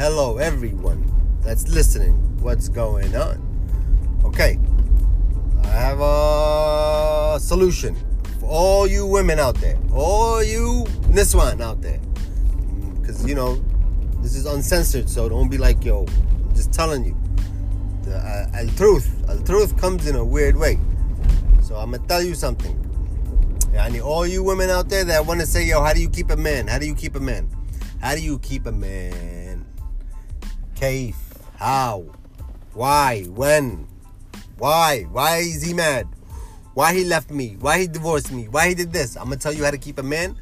Hello, everyone that's listening. What's going on? Okay, I have a solution for all you women out there, all you Niswan out there. Because, you know, this is uncensored, so don't be like, yo, I'm just telling you. The uh, truth, al truth comes in a weird way. So I'm gonna tell you something. Yani all you women out there that want to say, yo, how do you keep a man? How do you keep a man? How do you keep a man? Kaif? How? Why? When? Why? Why is he mad? Why he left me? Why he divorced me? Why he did this? I'm gonna tell you how to keep a man,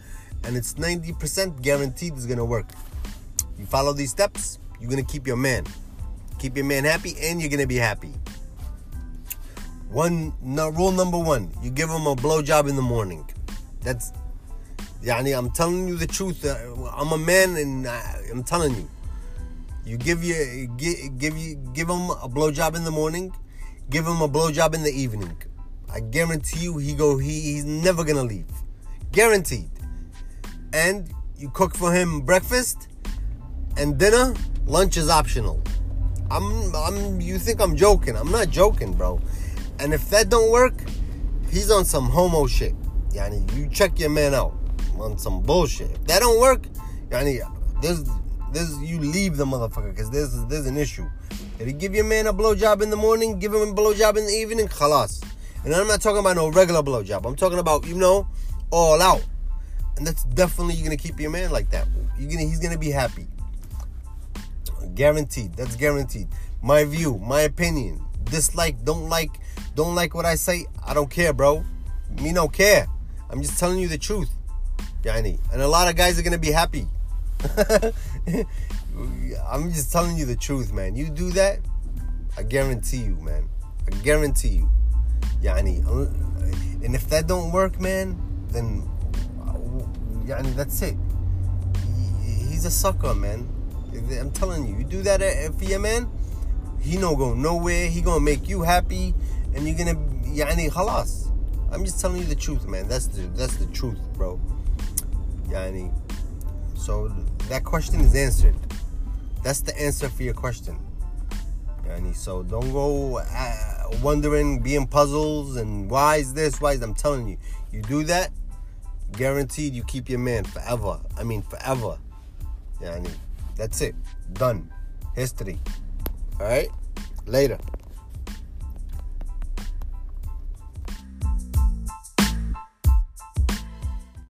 and it's 90% guaranteed it's gonna work. You follow these steps, you're gonna keep your man. Keep your man happy, and you're gonna be happy. One no, rule number one: you give him a blowjob in the morning. That's, yani, I'm telling you the truth. Uh, I'm a man, and I, I'm telling you. You give you give, give you give him a blowjob in the morning, give him a blowjob in the evening. I guarantee you, he go he, he's never gonna leave, guaranteed. And you cook for him breakfast and dinner. Lunch is optional. I'm I'm. You think I'm joking? I'm not joking, bro. And if that don't work, he's on some homo shit. Yani, you check your man out on some bullshit. If that don't work, yani, there's, there's, you leave the motherfucker because there's, there's an issue. If you give your man a blowjob in the morning, give him a blowjob in the evening, khalas. And I'm not talking about no regular blowjob. I'm talking about, you know, all out. And that's definitely you're gonna keep your man like that. You're gonna he's gonna be happy. Guaranteed. That's guaranteed. My view, my opinion. Dislike, don't like, don't like what I say. I don't care, bro. Me don't care. I'm just telling you the truth. Yani. And a lot of guys are gonna be happy. I'm just telling you the truth, man. You do that, I guarantee you, man. I guarantee you. Yani. Uh, and if that don't work, man, then uh, yani, that's it. He's a sucker, man. I'm telling you, you do that uh, for your man, he no go nowhere. He gonna make you happy, and you're gonna yani halas. I'm just telling you the truth, man. That's the that's the truth, bro. Yani. So that question is answered. That's the answer for your question. Yani. So don't go uh, wondering, being puzzles, and why is this? Why is I'm telling you, you do that, guaranteed you keep your man forever. I mean forever. Yani. That's it. Done. History. All right? Later.